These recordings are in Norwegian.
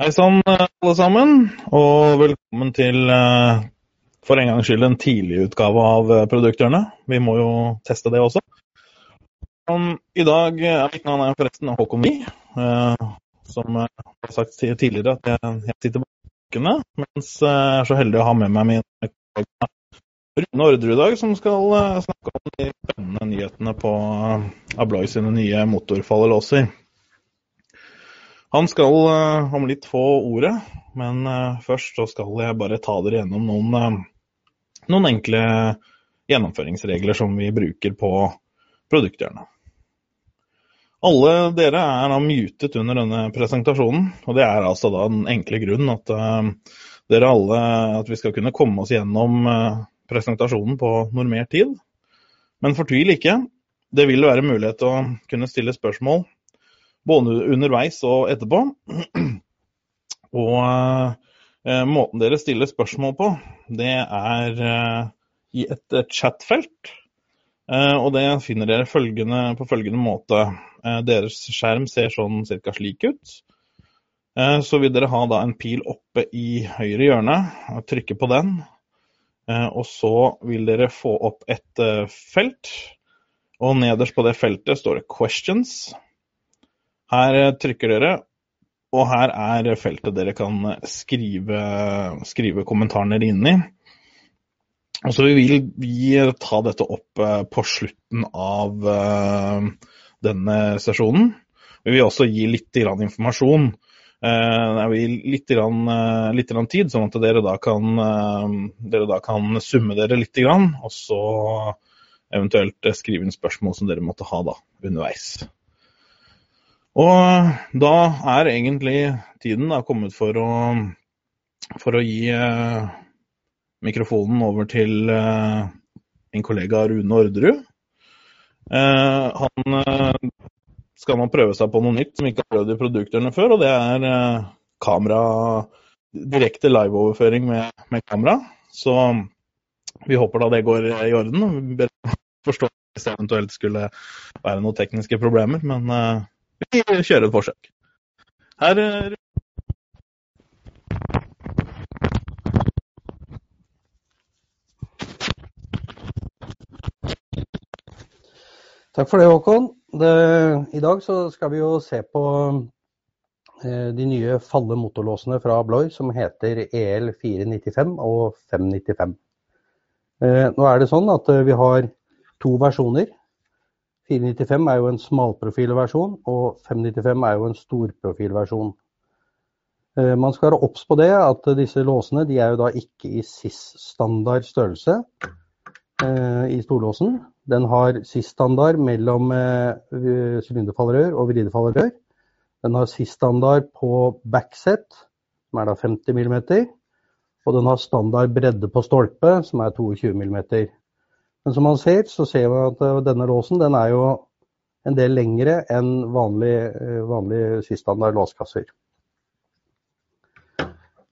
Hei sann, alle sammen, og velkommen til eh, for en gangs skyld en tidlig utgave av Produktørene. Vi må jo teste det også. Um, I dag er mitt navn forresten Håkon eh, Som jeg har sagt tidligere, at jeg, sitter på bakkene, mens jeg er så heldig å ha med meg min kollega Rune Orderud i dag, som skal eh, snakke om de spennende nyhetene på eh, Abloy sine nye motorfallerlåser. Han skal uh, om litt få ordet, men uh, først så skal jeg bare ta dere gjennom noen, uh, noen enkle gjennomføringsregler som vi bruker på produkthjørnet. Alle dere er da mutet under denne presentasjonen, og det er altså da den enkle grunnen at dere alle at vi skal kunne komme oss gjennom presentasjonen på normert tid. Men fortvil ikke. Det vil være mulighet til å kunne stille spørsmål både underveis og etterpå. Og eh, måten dere stiller spørsmål på, det er eh, i et chatfelt. Eh, og det finner dere følgende, på følgende måte. Eh, deres skjerm ser sånn cirka slik ut. Eh, så vil dere ha da en pil oppe i høyre hjørne, og trykke på den. Eh, og så vil dere få opp et felt, og nederst på det feltet står det 'questions'. Her eh, trykker dere, og her er feltet dere kan skrive, skrive kommentarene dere inn i. Og så vil vi ta dette opp eh, på slutten av eh, denne sesjonen. Vi vil også gi litt informasjon. Eh, Jeg vil litt, eh, litt tid, sånn at dere da kan, eh, dere da kan summe dere litt, og så eventuelt eh, skrive inn spørsmål som dere måtte ha da, underveis. Og da er egentlig tiden da kommet for å, for å gi eh, mikrofonen over til eh, min kollega Rune Orderud. Eh, han eh, skal nå prøve seg på noe nytt som ikke har prøvd i produktene før, og det er eh, kamera, direkte liveoverføring med, med kamera. Så vi håper da det går i orden. Vi forstår hvis det eventuelt skulle være noen tekniske problemer, men eh, vi kjører et forsøk. Her eh, Takk for det, Håkon. Det, I dag skal vi jo se på eh, de nye Falle motorlåsene fra Abloy som heter EL495 og 595. Eh, nå er det sånn at eh, vi har to versjoner. 495 er jo en smalprofilversjon, og 595 er jo en storprofilversjon. Eh, man skal være obs på det at disse låsene de er jo da ikke i SIS-standard størrelse eh, i storlåsen. Den har SIS-standard mellom eh, sylinderfallrør og vridefallrør. Den har SIS-standard på backset, som er da 50 mm. Og den har standard bredde på stolpe, som er 22 mm. Men som man ser, så ser man at eh, denne låsen den er jo en del lengre enn vanlig, eh, vanlig SIS-standard låskasser.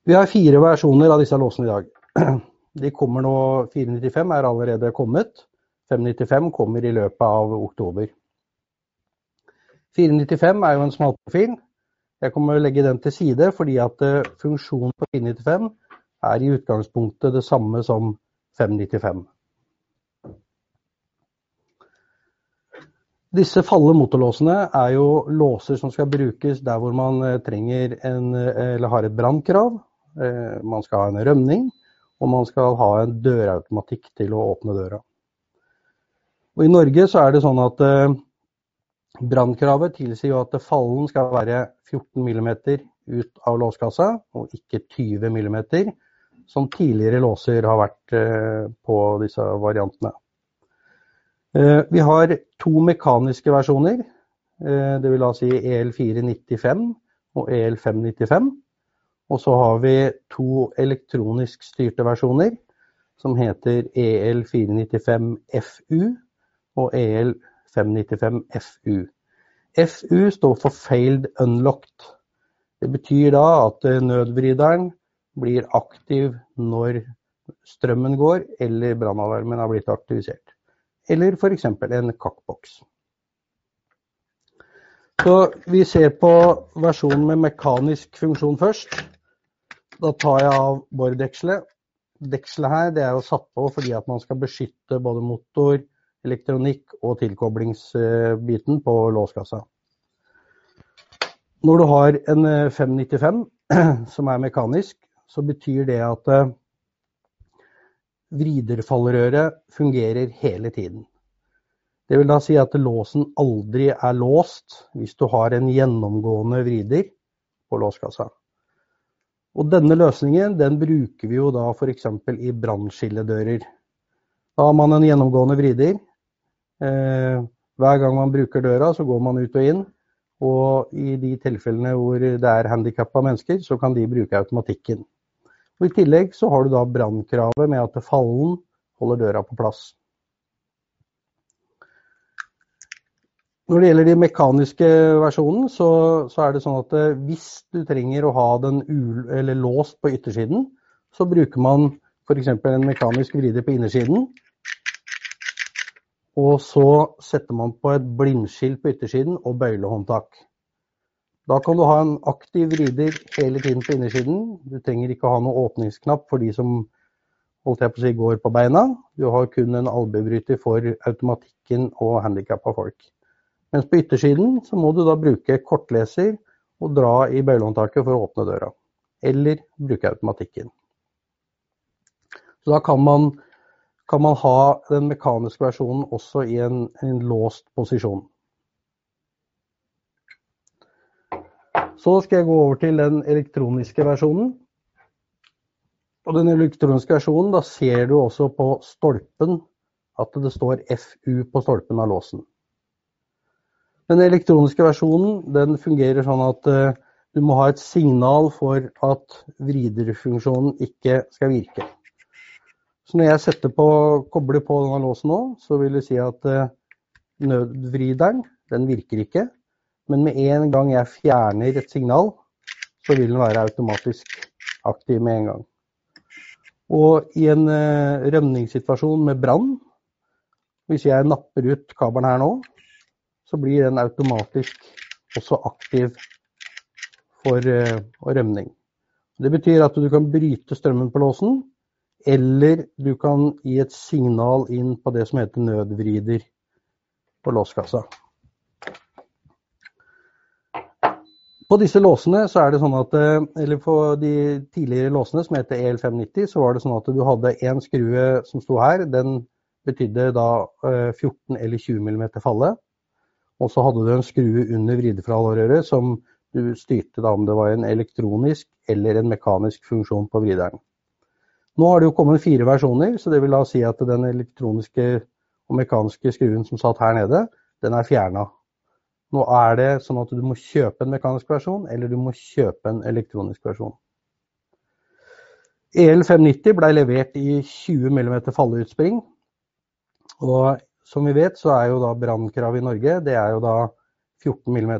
Vi har fire versjoner av disse låsene i dag. De kommer nå, 495 er allerede kommet. 595 kommer i løpet av oktober. 495 er jo en smalprofil. Jeg kommer å legge den til side fordi at eh, funksjonen på 495 er i utgangspunktet det samme som 595. Disse falle motorlåsene er jo låser som skal brukes der hvor man eh, trenger en, eh, eller har et brannkrav. Man skal ha en rømning, og man skal ha en dørautomatikk til å åpne døra. Og I Norge så er det sånn at eh, brannkravet tilsier at fallen skal være 14 mm ut av låskassa, og ikke 20 mm, som tidligere låser har vært eh, på disse variantene. Eh, vi har to mekaniske versjoner, eh, det vil da si EL495 og EL595. Og så har vi to elektronisk styrte versjoner, som heter EL495FU og EL595FU. FU står for Failed Unlocked. Det betyr da at nødvrideren blir aktiv når strømmen går eller brannalarmen har blitt aktivisert. Eller f.eks. en kakkboks. Så vi ser på versjonen med mekanisk funksjon først. Da tar jeg av bordekselet. Dekselet her det er jo satt på fordi at man skal beskytte både motor, elektronikk og tilkoblingsbiten på låskassa. Når du har en 595 som er mekanisk, så betyr det at vriderfallrøret fungerer hele tiden. Det vil da si at låsen aldri er låst hvis du har en gjennomgående vrider på låskassa. Og denne løsningen den bruker vi jo da f.eks. i brannskilledører. Da har man en gjennomgående vrider. Eh, hver gang man bruker døra, så går man ut og inn. Og i de tilfellene hvor det er handikappa mennesker, så kan de bruke automatikken. Og I tillegg så har du da brannkravet med at fallen holder døra på plass. Når det gjelder de mekaniske versjonen, så, så, er det sånn at eh, hvis du trenger å ha den låst på yttersiden, så bruker man f.eks. en mekanisk vrider på innersiden. Og så setter man på et blindskilt på yttersiden og bøylehåndtak. Da kan du ha en aktiv vrider hele tiden på innersiden. Du trenger ikke ha noen åpningsknapp for de som holdt jeg på å si, går på beina. Du har kun en albuebryter for automatikken og handikappa folk. Mens på yttersiden så må du da bruke kortleser og dra i bøylehåndtaket for å åpne døra. Eller bruke automatikken. Så da kan man, kan man ha den mekaniske versjonen også i en, en låst posisjon. Så skal jeg gå over til den elektroniske versjonen. Og den elektroniske versjonen, da ser du også på stolpen at det står FU på stolpen av låsen. Den elektroniske versjonen den fungerer sånn at uh, du må ha et signal for at vriderfunksjonen ikke skal virke. Så når jeg setter på, kobler på denne låsen nå, så vil det si at uh, nødvrideren den virker ikke. Men med en gang jeg fjerner et signal, så vil den være automatisk aktiv med en gang. Og i en uh, rømningssituasjon med brann, hvis jeg napper ut kabelen her nå, så blir den automatisk også aktiv for uh, rømning. Det betyr at du kan bryte strømmen på låsen, eller du kan gi et signal inn på det som heter nødvrider på låskassa. På disse låsene så er det sånn at, eh, eller på de tidligere låsene som heter EL590, så var det sånn at du hadde én skrue som sto her. Den betydde da 14 eh, eller 20 mm falle. Og så hadde du en skrue under vridefralårøret som du styrte da om det var en elektronisk eller en mekanisk funksjon på vrideren. Nå har det jo kommet fire versjoner, så det vil da si at den elektroniske og mekaniske skruen som satt her nede, den er fjerna. Nå er det sånn at du må kjøpe en mekanisk versjon, eller du må kjøpe en elektronisk versjon. EL590 ble levert i 20 mm falleutspring. Og som vi vet, så er jo da brannkravet i Norge det er jo da 14 mm.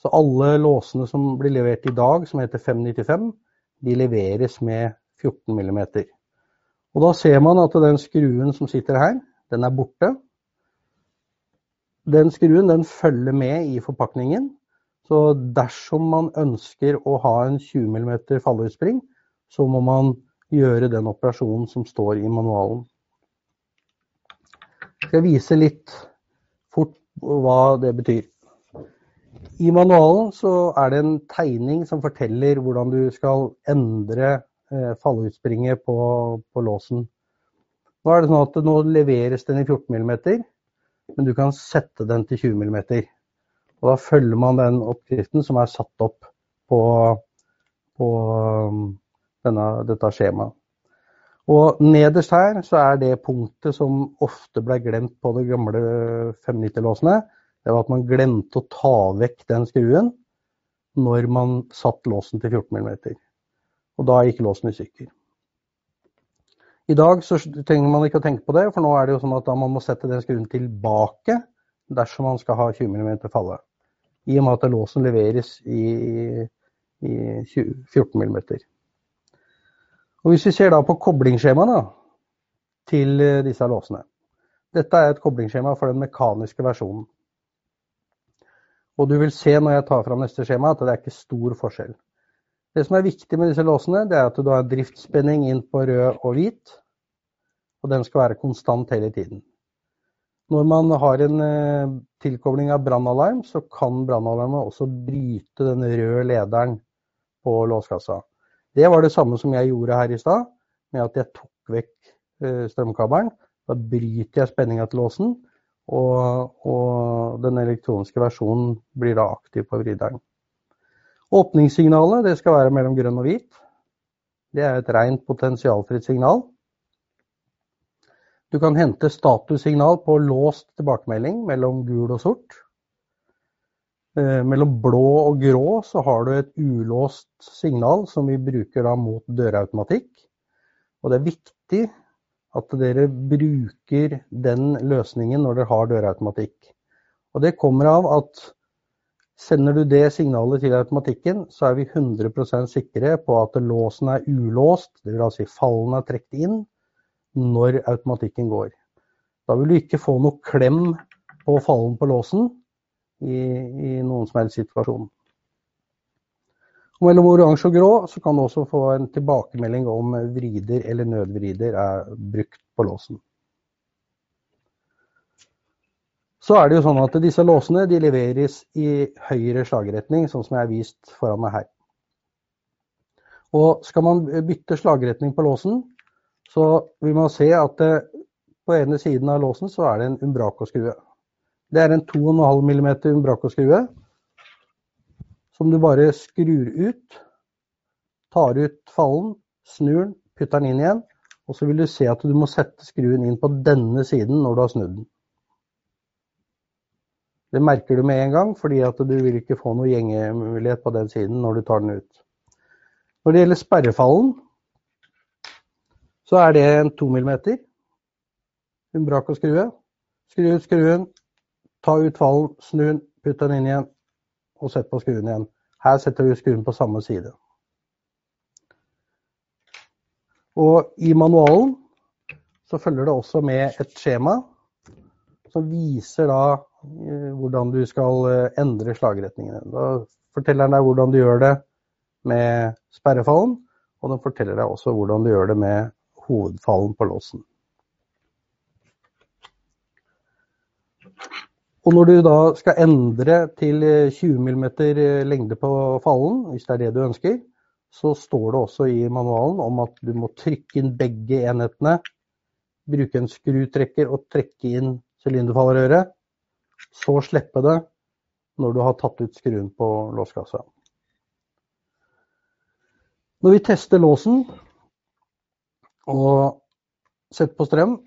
Så alle låsene som blir levert i dag, som heter 595, de leveres med 14 mm. Og da ser man at den skruen som sitter her, den er borte. Den skruen den følger med i forpakningen. Så dersom man ønsker å ha en 20 mm falleutspring, så må man gjøre den operasjonen som står i manualen Jeg skal vise litt fort hva det betyr. I manualen så er det en tegning som forteller hvordan du skal endre fallutspringet på, på, låsen. Nå er det sånn at nå leveres den i 14 mm, men du kan sette den til 20 mm. Og da følger man den oppskriften som er satt opp på, på denne, dette skjemaet. Og nederst her så er det punktet som ofte ble glemt på de gamle 590-låsene. Det var at man glemte å ta vekk den skruen når man satt låsen til 14 mm. Og da gikk låsen i stykker. I dag så trenger man ikke å tenke på det, for nå er det jo sånn at man må sette den skruen tilbake dersom man skal ha 20 mm falle. I og med at låsen leveres i, i 14 mm. Og Hvis vi ser da på koblingsskjemaet til eh, disse låsene. Dette er et koblingsskjema for den mekaniske versjonen. Og du vil se når jeg tar fram neste skjema at det er ikke stor forskjell. Det som er viktig med disse låsene, det er at du har driftsspenning inn på rød og hvit. Og den skal være konstant hele tiden. Når man har en eh, tilkobling av brannalarm, så kan brannalarmen også bryte den røde lederen på låskassa. Det var det samme som jeg gjorde her i stad, med at jeg tok vekk eh, strømkabelen. Da bryter jeg spenninga til låsen, og, og, den elektroniske versjonen blir da aktiv på vrideren. Åpningssignalet det skal være mellom grønn og hvit. Det er et rent potensialfritt signal. Du kan hente statussignal på låst tilbakemelding mellom gul og sort. Eh, mellom blå og grå så har du et ulåst signal som vi bruker da mot dørautomatikk. Og det er viktig at dere bruker den løsningen når dere har dørautomatikk. Og det kommer av at sender du det signalet til automatikken, så er vi 100% sikre på at låsen er ulåst, dvs. Si fallen er trukket inn når automatikken går. Da vil du ikke få noe klem på fallen på låsen i, i noen som helst situasjon. Og mellom oransje og grå så kan du også få en tilbakemelding om vrider eller nødvrider er brukt på låsen. Så er det jo sånn at disse låsene de leveres i høyre slagretning, sånn som jeg har vist foran meg her. Og skal man bytte slagretning på låsen, så vil man se at det, på ene siden av låsen så er det en Umbraco-skrue. Det er en 2,5 mm Umbraco-skrue som du bare skrur ut. Tar ut fallen, snur den, putter den inn igjen. Og så vil du se at du må sette skruen inn på denne siden når du har snudd den. Det merker du med en gang, fordi at du vil ikke få noe gjengemulighet på den siden når du tar den ut. Når det gjelder sperrefallen, så er det en 2 mm. Umbraco skrue. Skru ut skruen, ta ut fallen, snu den, putt den inn igjen og sett på skruen igjen. Her setter du skruen på samme side. Og i manualen så følger det også med et skjema som viser da hvordan du skal eh, endre slagretningene. Da forteller den deg hvordan du gjør det med sperrefallen, og den forteller deg også hvordan du gjør det med hovedfallen på låsen. Og når du da skal endre til 20 mm lengde på fallen, hvis det er det du ønsker, så står det også i manualen om at du må trykke inn begge enhetene. Bruke en skrutrekker og trekke inn sylinderfallrøret. Så slippe det når du har tatt ut skruen på låskassa. Når vi tester låsen, og setter på strøm,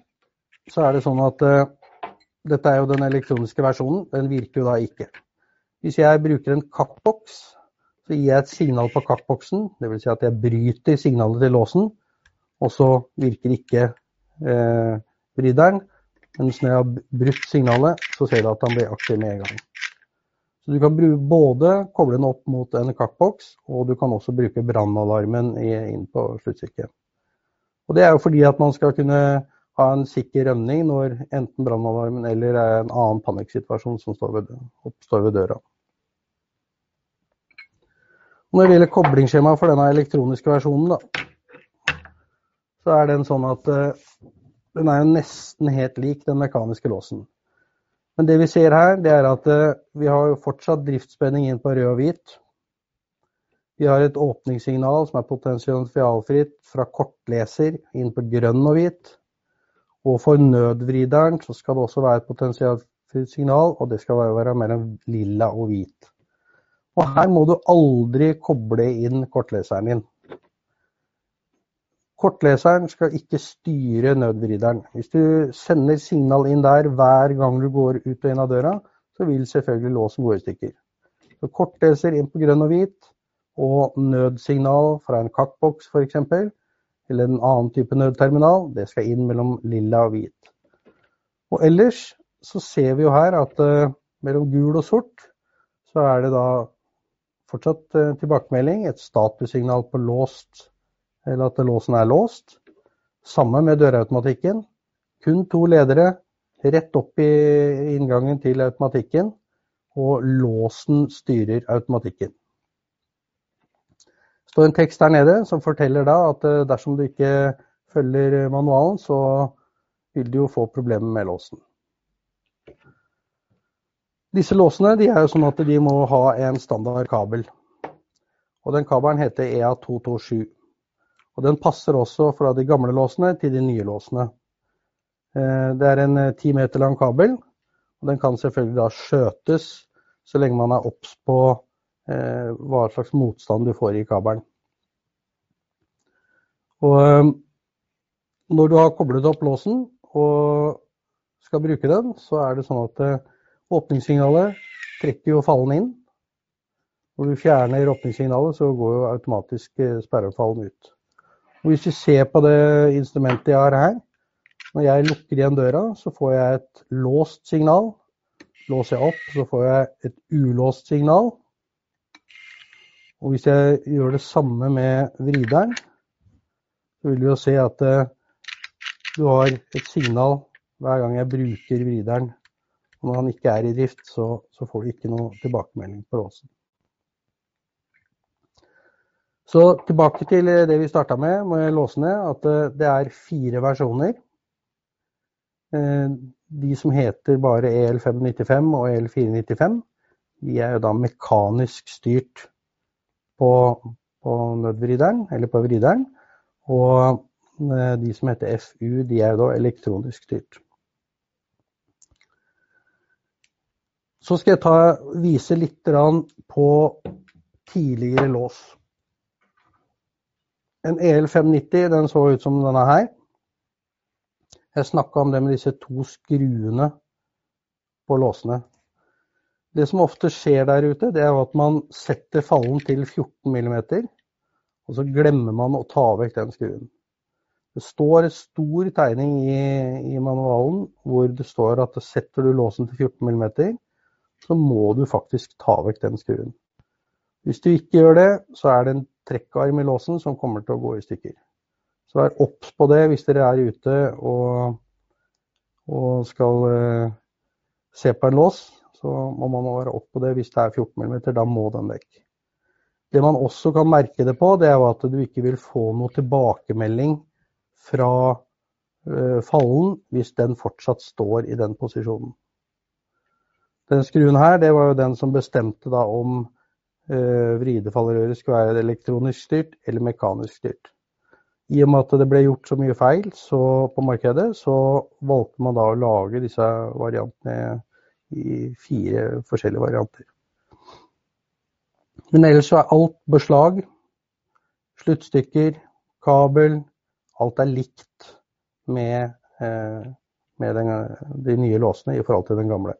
så er det sånn at uh, dette er jo den elektroniske versjonen. Den virker jo da ikke. Hvis jeg bruker en kappboks, så gir jeg et signal på kappboksen. Dvs. Si at jeg bryter signalet til låsen, og så virker ikke eh, bryteren. Mens når jeg har brutt signalet, så ser du at han blir aktiv med en gang. Så Du kan både koble den opp mot en kakkboks, og du kan også bruke brannalarmen inn på sluttstykket. Og Det er jo fordi at man skal kunne ha en sikker rømning når enten brannalarmen eller en annen panikksituasjon som ved, oppstår ved døra. Når det gjelder koblingsskjema for denne elektroniske versjonen, da, så er den sånn at uh, den er jo nesten helt lik den mekaniske låsen. Men det vi ser her, det er at uh, vi har jo fortsatt driftsspenning inn på rød og hvit. Vi har et åpningssignal som er potensialfritt fra kortleser inn på grønn og hvit. Og for nødvrideren så skal det også være et potensialfritt signal, og det skal være mellom lilla og hvit. Og her må du aldri koble inn kortleseren din. Kortleseren skal ikke styre nødvrideren. Hvis du sender signal inn der hver gang du går ut og inn av døra, så vil selvfølgelig låsen gå i stykker. Så kortleser inn på grønn og hvit, og nødsignal fra en kakkboks f.eks., eller en annen type nødterminal, det skal inn mellom lilla og hvit. Og ellers så ser vi jo her at uh, mellom gul og sort så er det da fortsatt uh, tilbakemelding, et statussignal på låst, eller at låsen er låst. Sammen med dørautomatikken. Kun to ledere rett opp i inngangen til automatikken. og låsen styrer automatikken. Det står en tekst der nede som forteller da at eh, dersom du ikke følger manualen, så vil du jo få problemer med låsen. Disse låsene de er jo sånn at de må ha en standard kabel. Og den kabelen heter EA227. Og den passer også fra de gamle låsene til de nye låsene. Eh, det er en ti meter lang kabel, og den kan selvfølgelig da skjøtes så lenge man er obs på eh, hva slags motstand du får i kabelen. Og eh, når du har koblet opp låsen og skal bruke den, så er det sånn at eh, åpningssignalet trekker jo fallen inn. Når du fjerner åpningssignalet, så går jo automatisk eh, sperrefallen ut. Og hvis vi ser på det instrumentet jeg har her, når jeg lukker igjen døra, så får jeg et låst signal Låser jeg opp, så får jeg et ulåst signal. Og hvis jeg gjør det samme med vrideren, så vil du jo se at uh, du har et signal hver gang jeg bruker vrideren. Og når han ikke er i drift, så, så får du ikke noe tilbakemelding på låsen. Så tilbake til det vi starta med, med låsene, at uh, det er fire versjoner. Uh, de som heter bare EL595 og EL495, de er jo da mekanisk styrt på, på nødvrideren, eller på vrideren. Og eh, de som heter FU, de er jo da elektronisk styrt. Så skal jeg ta, vise litt på tidligere lås. En EL590 den så ut som denne her. Jeg snakka om det med disse to skruene på låsene. Det som ofte skjer der ute, det er at man setter fallen til 14 mm, og så glemmer man å ta vekk den skruen. Det står en stor tegning i, i manualen hvor det står at setter du låsen til 14 mm, så må du faktisk ta vekk den skruen. Hvis du ikke gjør det, så er det en trekkarm i låsen som kommer til å gå i stykker. Så vær obs på det hvis dere er ute og, og skal uh, se på en lås. Så må man være opp på det hvis det er 14 mm. Da må den vekk. Det man også kan merke det på, det er at du ikke vil få noe tilbakemelding fra uh, fallen hvis den fortsatt står i den posisjonen. Den skruen her, det var jo den som bestemte da om vridefallrøret skulle være elektronisk styrt eller mekanisk styrt. I og med at det ble gjort så mye feil så, på markedet, så valgte man da å lage disse variantene i fire forskjellige varianter. Men ellers så er alt beslag, sluttstykker, kabel, alt er likt med, eh, med den, de nye låsene i forhold til den gamle.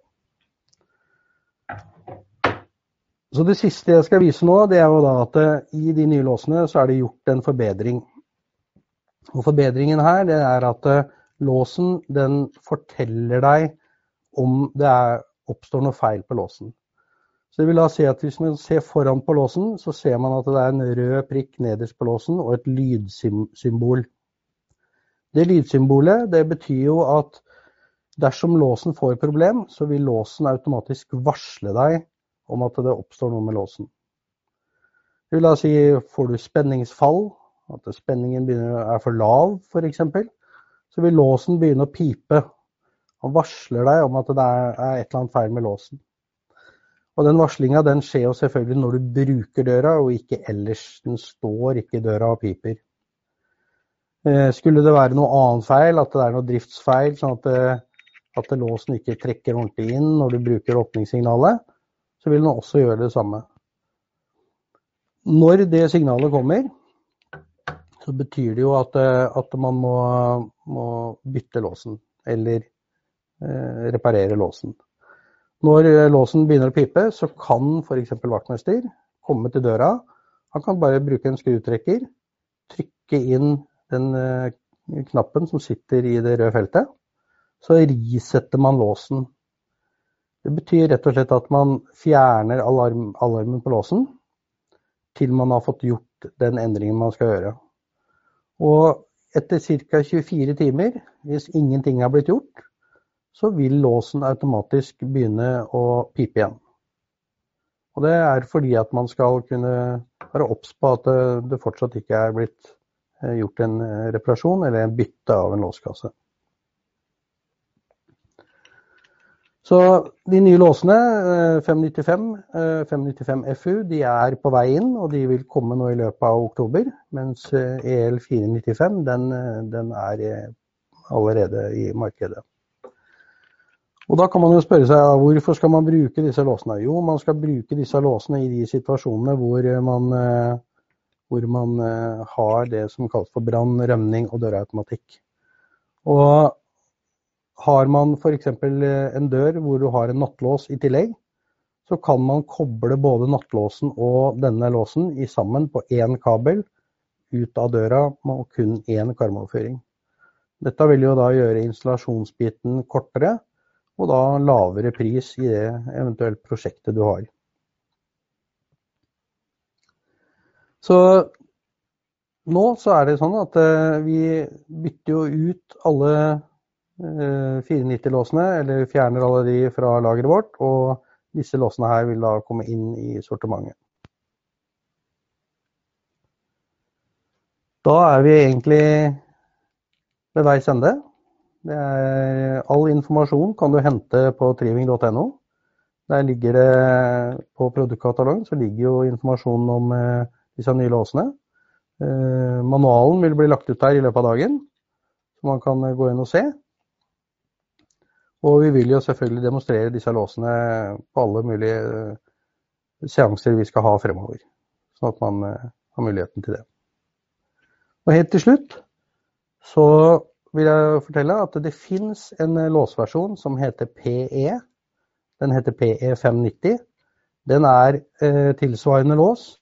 Så Det siste jeg skal vise nå, det er jo da at eh, i de nye låsene så er det gjort en forbedring. Og Forbedringen her det er at uh, låsen den forteller deg om det er, oppstår noe feil på låsen. Så det vil da si at Hvis man ser foran på låsen, så ser man at det er en rød prikk nederst på låsen og et lydsymbol. Det lydsymbolet det betyr jo at dersom låsen får et problem, så vil låsen automatisk varsle deg om at det oppstår noe med låsen. Det vil da si får du spenningsfall, at spenningen begynner, er for lav f.eks., så vil låsen begynne å pipe. Han varsler deg om at det er et eller annet feil med låsen. Og Den varslinga skjer jo selvfølgelig når du bruker døra, og ikke ellers. Den står ikke i døra og piper. Eh, skulle det være noe annet feil, at det er noe driftsfeil, sånn at, eh, at låsen ikke trekker ordentlig inn når du bruker åpningssignalet, så vil den også gjøre det samme. Når det signalet kommer, så betyr det jo at, eh, at man må, må, bytte låsen. Eller eh, reparere låsen. Når eh, låsen begynner å pipe, så kan f.eks. vaktmester komme til døra. Han kan bare bruke en skrutrekker, trykke inn den eh, knappen som sitter i det røde feltet. Så risetter man låsen. Det betyr rett og slett at man fjerner alarm, alarmen på låsen til man har fått gjort den endringen man skal gjøre. Og etter ca. 24 timer, hvis ingenting har blitt gjort, så vil låsen automatisk begynne å pipe igjen. Og det er fordi at man skal kunne være obs på at det, fortsatt ikke er blitt gjort en reparasjon eller en bytte av en låskasse. Så de nye låsene, 595, 595 FU, de er på vei inn, og de vil komme nå i løpet av oktober. Mens EL 495, den, den er allerede i markedet. Og da kan man jo spørre seg hvorfor skal man bruke disse låsene? Jo, man skal bruke disse låsene i de situasjonene hvor man, hvor man har det som kalles for brann, rømning og dørautomatikk. Og har man f.eks. en dør hvor du har en nattlås i tillegg, så kan man koble både nattlåsen og denne låsen sammen på én kabel ut av døra med kun én karmoverføring. Dette vil jo da gjøre installasjonsbiten kortere, og da lavere pris i det eventuelt prosjektet du har. Så nå så er det sånn at vi bytter jo ut alle 490-låsene, eller fjerner alle de fra lageret vårt, og disse låsene her vil da komme inn i sortimentet. Da er vi egentlig ved veis ende. All informasjon kan du hente på triving.no. Der ligger det på produktkatalogen så ligger jo informasjonen om eh, disse nye låsene. Eh, manualen vil bli lagt ut der i løpet av dagen, så man kan gå inn og se. Og vi vil jo selvfølgelig demonstrere disse låsene på alle mulige eh, seanser vi skal ha fremover. Sånn at man har muligheten til det. Og helt til slutt så vil jeg fortelle at det finnes en låsversjon som heter PE. Den heter PE590. Den er eh, tilsvarende lås,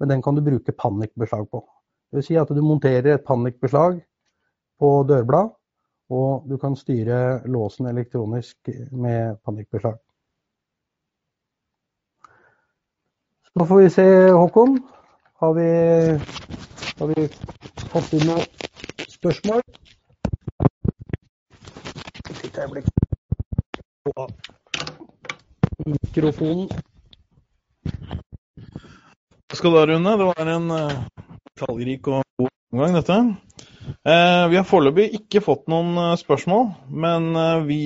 men den kan du bruke panikkbeslag på. Det vil si at du monterer et panikkbeslag på dørblad, og du kan styre låsen elektronisk med panikkbeslag. Så får vi se, Håkon. Har vi, har vi fått inn noen spørsmål? Et øyeblikk på mikrofonen. Hva skal du ha, Rune. Det var en uh, tallrik og god omgang, dette. Uh, vi har foreløpig ikke fått noen uh, spørsmål, men vi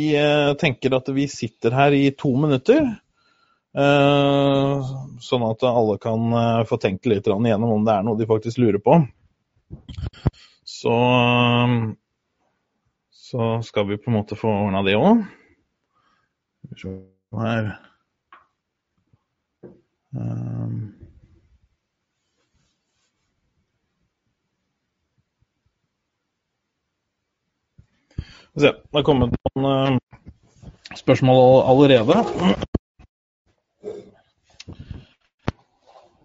tenker at vi sitter her i to minutter. Sånn at alle kan få tenkt litt igjennom om det er noe de faktisk lurer på. Så så skal vi på en måte få ordna det òg. Skal vi se her um. Se, det er kommet noen uh, spørsmål allerede.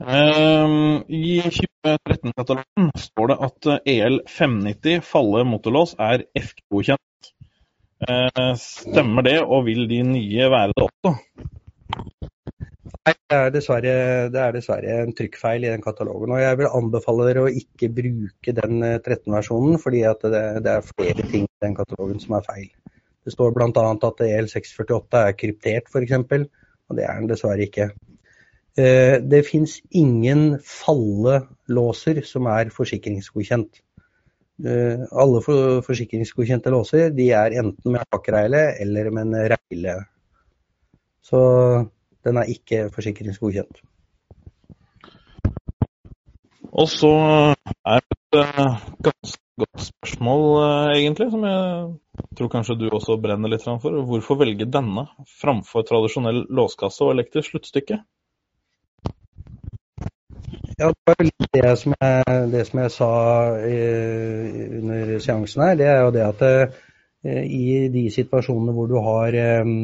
Um, I 2013-katalogen står det at EL590 eh, e Falle motorlås er FK-godkjent. Uh, stemmer det, og vil de nye være det også? Nei, det er, dessverre, det er dessverre en trykkfeil i den katalogen. og Jeg vil anbefale dere å ikke bruke den 13-versjonen, eh, fordi det, det, er flere ting i den katalogen som er feil. Det står bl.a. at EL648 er kryptert, f.eks., og det er den dessverre ikke. Eh, det fins ingen fallelåser som er forsikringsgodkjent. Eh, alle forsikringsgodkjente låser de er enten med hakreile eller med en reile. Så den er ikke forsikringsgodkjent. Og så er det et eh, ganske godt spørsmål, egentlig, som jeg tror kanskje du også brenner litt for. Hvorfor velge denne framfor tradisjonell låskasse og elektrisk sluttstykke? Ja, det var litt det som jeg, det som jeg sa i, under seansen her. Det er jo det at eh, i de situasjonene hvor du har, eh,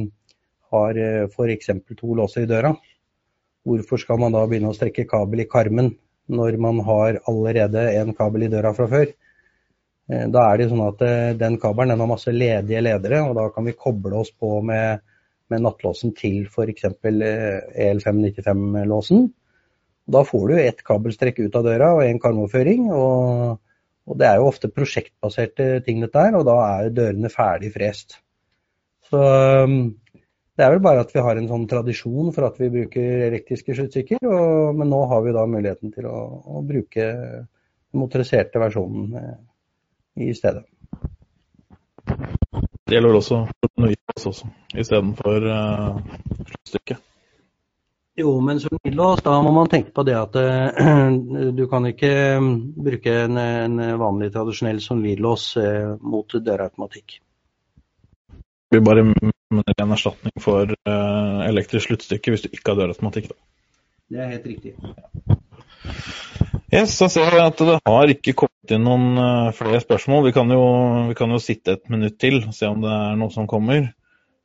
har eh, f.eks. to låser i døra, hvorfor skal man da begynne å strekke kabel i karmen når man har allerede en kabel i døra fra før? Da er det sånn at den kabelen den har masse ledige ledere, og da kan vi koble oss på med, med nattlåsen til f.eks. EL595-låsen. Da får du ett kabelstrekk ut av døra og en karmoføring. Og, og, det er jo ofte prosjektbaserte ting dette her, og da er dørene ferdig frest. Så Det er vel bare at vi har en sånn tradisjon for at vi bruker elektriske sluttstykker, men nå har vi da muligheten til å, å bruke den motoriserte versjonen eh, i stedet. Det gjelder også Nuias også, istedenfor uh, sluttstykket. Jo, men som lås, da må man tenke på det at uh, du kan ikke bruke en, en vanlig tradisjonell solidlås uh, mot dørautomatikk. Blir bare en erstatning for uh, elektrisk sluttstykke hvis du ikke har dørautomatikk. Det er helt riktig. Yes, så ser vi at det har ikke kommet inn noen uh, flere spørsmål. Vi kan, jo, vi kan, jo, sitte et minutt til og se om det er noe som kommer.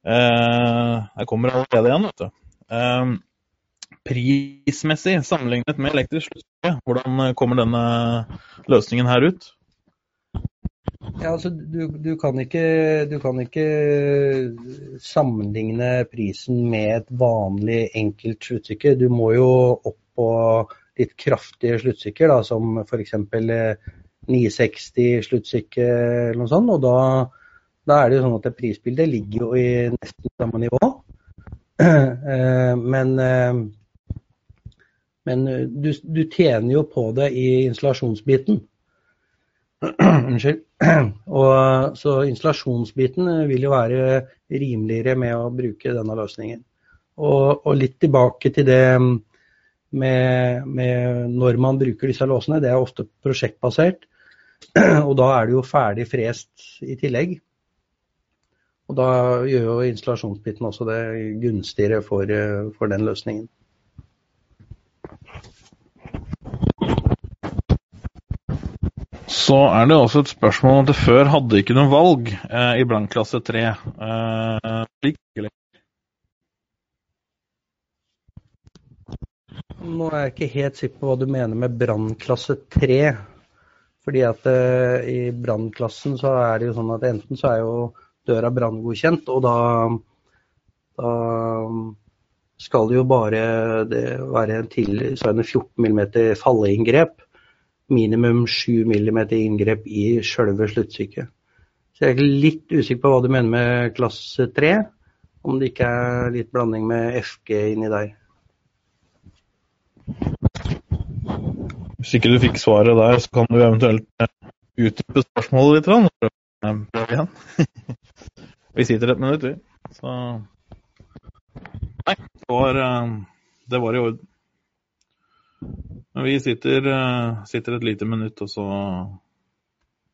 Uh, jeg kommer allerede igjen, vet du. Uh, prismessig sammenlignet med elektrisk sluttstykke, hvordan kommer denne løsningen her ut? Ja, altså, du, du, kan ikke, du, kan ikke, sammenligne prisen med et vanlig enkelt sluttstykke. Du må jo opp på litt kraftige sluttstykker, da, som f.eks. 960 sluttstykke eller noe sånt. Og da, da, er det jo sånn at prisbildet ligger jo i nesten samme nivå. Eh, men, eh, men du, du tjener jo på det i installasjonsbiten. Unnskyld. Og, så installasjonsbiten vil jo være rimeligere med å bruke denne løsningen. Og, og litt tilbake til det med, med, når man bruker disse låsene. Det er ofte prosjektbasert. Og da er det jo ferdig frest i tillegg. Og da gjør jo installasjonsbiten også det gunstigere for, for den løsningen. Så er det også et spørsmål om at det før hadde ikke noe valg eh, i brannklasse 3. Eh, Nå er jeg ikke helt sikker på hva du mener med brannklasse 3. Fordi at eh, i brannklassen så er det jo sånn at enten så er jo døra branngodkjent, og da, da skal det jo bare det være en tilsvarende 14 mm falleinngrep minimum 7 mm inngrep i sjølve sluttstykket. Så jeg er litt usikker på hva du mener med klasse 3, om det ikke er litt blanding med FG inni der. Hvis ikke du fikk svaret der, så kan du eventuelt eh, utdype spørsmålet litt. Igjen. vi sitter et minutt, vi. Så Nei, det var, eh, det var i orden. Men vi sitter, eh, sitter, et lite minutt, og så,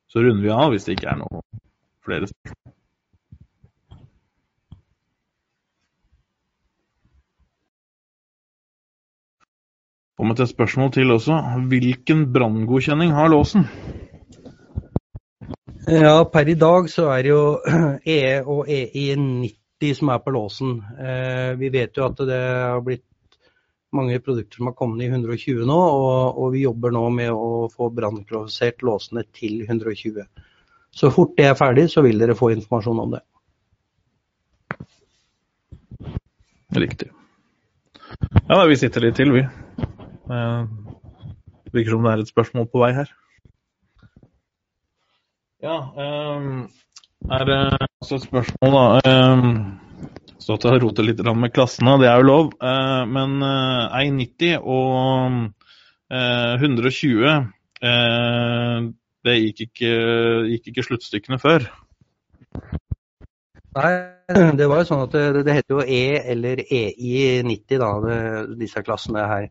så runder vi av hvis det ikke er noe flere spørsmål. Kommer til et spørsmål til også. Hvilken branngodkjenning har låsen? Ja, Per i dag så er det jo EE og EI90 som er på låsen. Eh, vi vet jo at det har blitt mange produkter som har kommet i 120 nå, og, og vi jobber nå med å få brannklassifisert låsene til 120. Så fort det er ferdig, så vil dere få informasjon om det. Riktig. Ja, vi sitter litt til, vi. Det virker som det er et spørsmål på vei her. Ja, um, er det også et spørsmål, da. Um, stått og rotet litt med klassene, det er jo lov. Eh, men 1,90 eh, og 120 eh, det gikk ikke, gikk ikke sluttstykkene før. Nei, det var jo sånn at det, det heter jo E eller EI90, da, det, disse klassene her.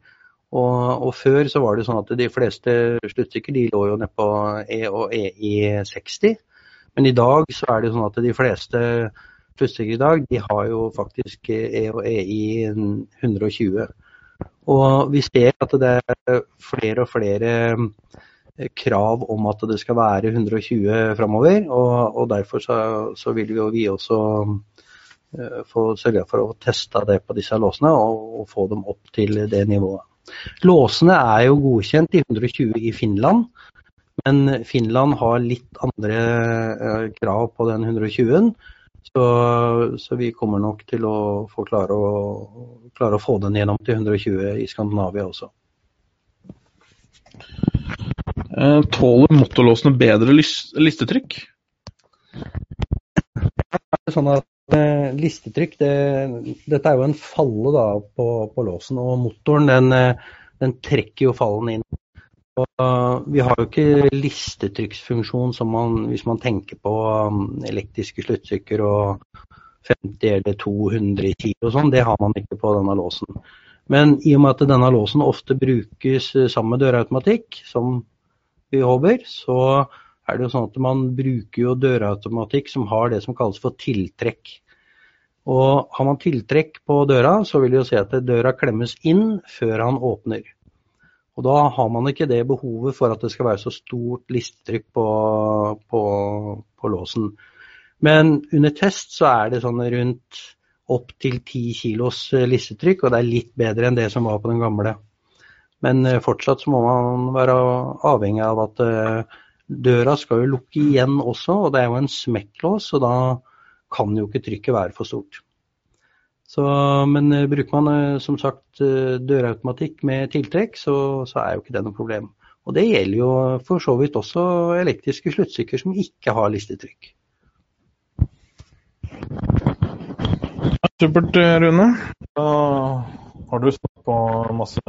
Og, og, før så var det sånn at de fleste sluttstykker de lå jo nedpå E og EI60. Men i dag så er det sånn at de fleste plutselig i dag, de har jo faktisk E EI 120. Og vi ser at det er flere og flere eh, krav om at det skal være 120 framover. Og, og, derfor så, så, vil jo vi også uh, få sørge for å teste det på disse låsene og, og, få dem opp til det nivået. Låsene er jo godkjent i 120 i Finland. Men Finland har litt andre uh, krav på den 120-en. Så, så, vi kommer nok til å få klare å, klare å få den gjennom til 120 i Skandinavia også. Eh, tåler motorlåsene bedre listetrykk? Det sånn at Eh, listetrykk, det, dette er jo en falle da, på, på, låsen, og motoren den, eh, den, trekker jo fallen inn. Og, vi har jo ikke listetrykksfunksjon som man, hvis man tenker på um, elektriske sluttstykker og 50 eller 200 kilo og sånn. Det har man ikke på denne låsen. Men i og med at denne låsen ofte brukes sammen med dørautomatikk, som vi håper, så er det jo sånn at man bruker jo dørautomatikk som har det som kalles for tiltrekk. Og har man tiltrekk på døra, så vil det jo si at døra klemmes inn før han åpner. Og da har man ikke det behovet for at det skal være så stort listetrykk på, på, på låsen. Men under test så er det sånn rundt opptil 10 kilos listetrykk, og det er litt bedre enn det som var på den gamle. Men eh, fortsatt så må man være avhengig av at eh, Døra skal jo lukke igjen også, og det er jo en smekklås, så da kan jo ikke trykket være for stort. Så, men eh, bruker man eh, som sagt eh, dørautomatikk med tiltrekk, så, så, er jo ikke det noe problem. Og det gjelder jo for så vidt også elektriske sluttstykker som ikke har listetrykk. Supert, Rune. Da har du svart på masse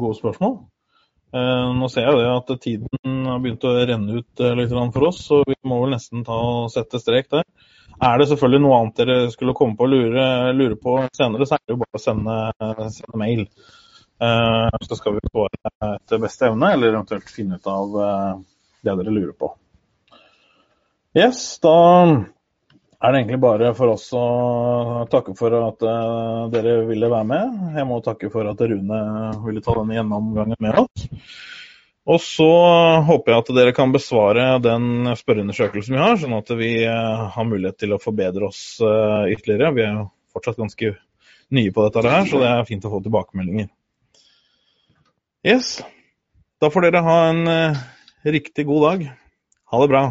gode spørsmål. Nå ser jeg at tiden har begynt å renne ut litt for oss, så vi må vel nesten ta og sette strek der. Er det selvfølgelig noe annet dere skulle komme på å lure, lure på senere, så er det jo bare å sende, sende mail. Eh, så skal vi svare etter beste evne, eller eventuelt finne ut av det dere lurer på. Yes, da er det egentlig bare for oss å takke for at uh, dere ville være med. Jeg må takke for at Rune ville ta denne gjennomgangen med oss. Og så håper jeg at dere kan besvare den spørreundersøkelsen vi har, sånn at vi uh, har mulighet til å forbedre oss uh, ytterligere. Vi er jo fortsatt ganske nye på dette her, så det er fint å få tilbakemeldinger. Yes. Da får dere ha en riktig god dag. Ha det bra.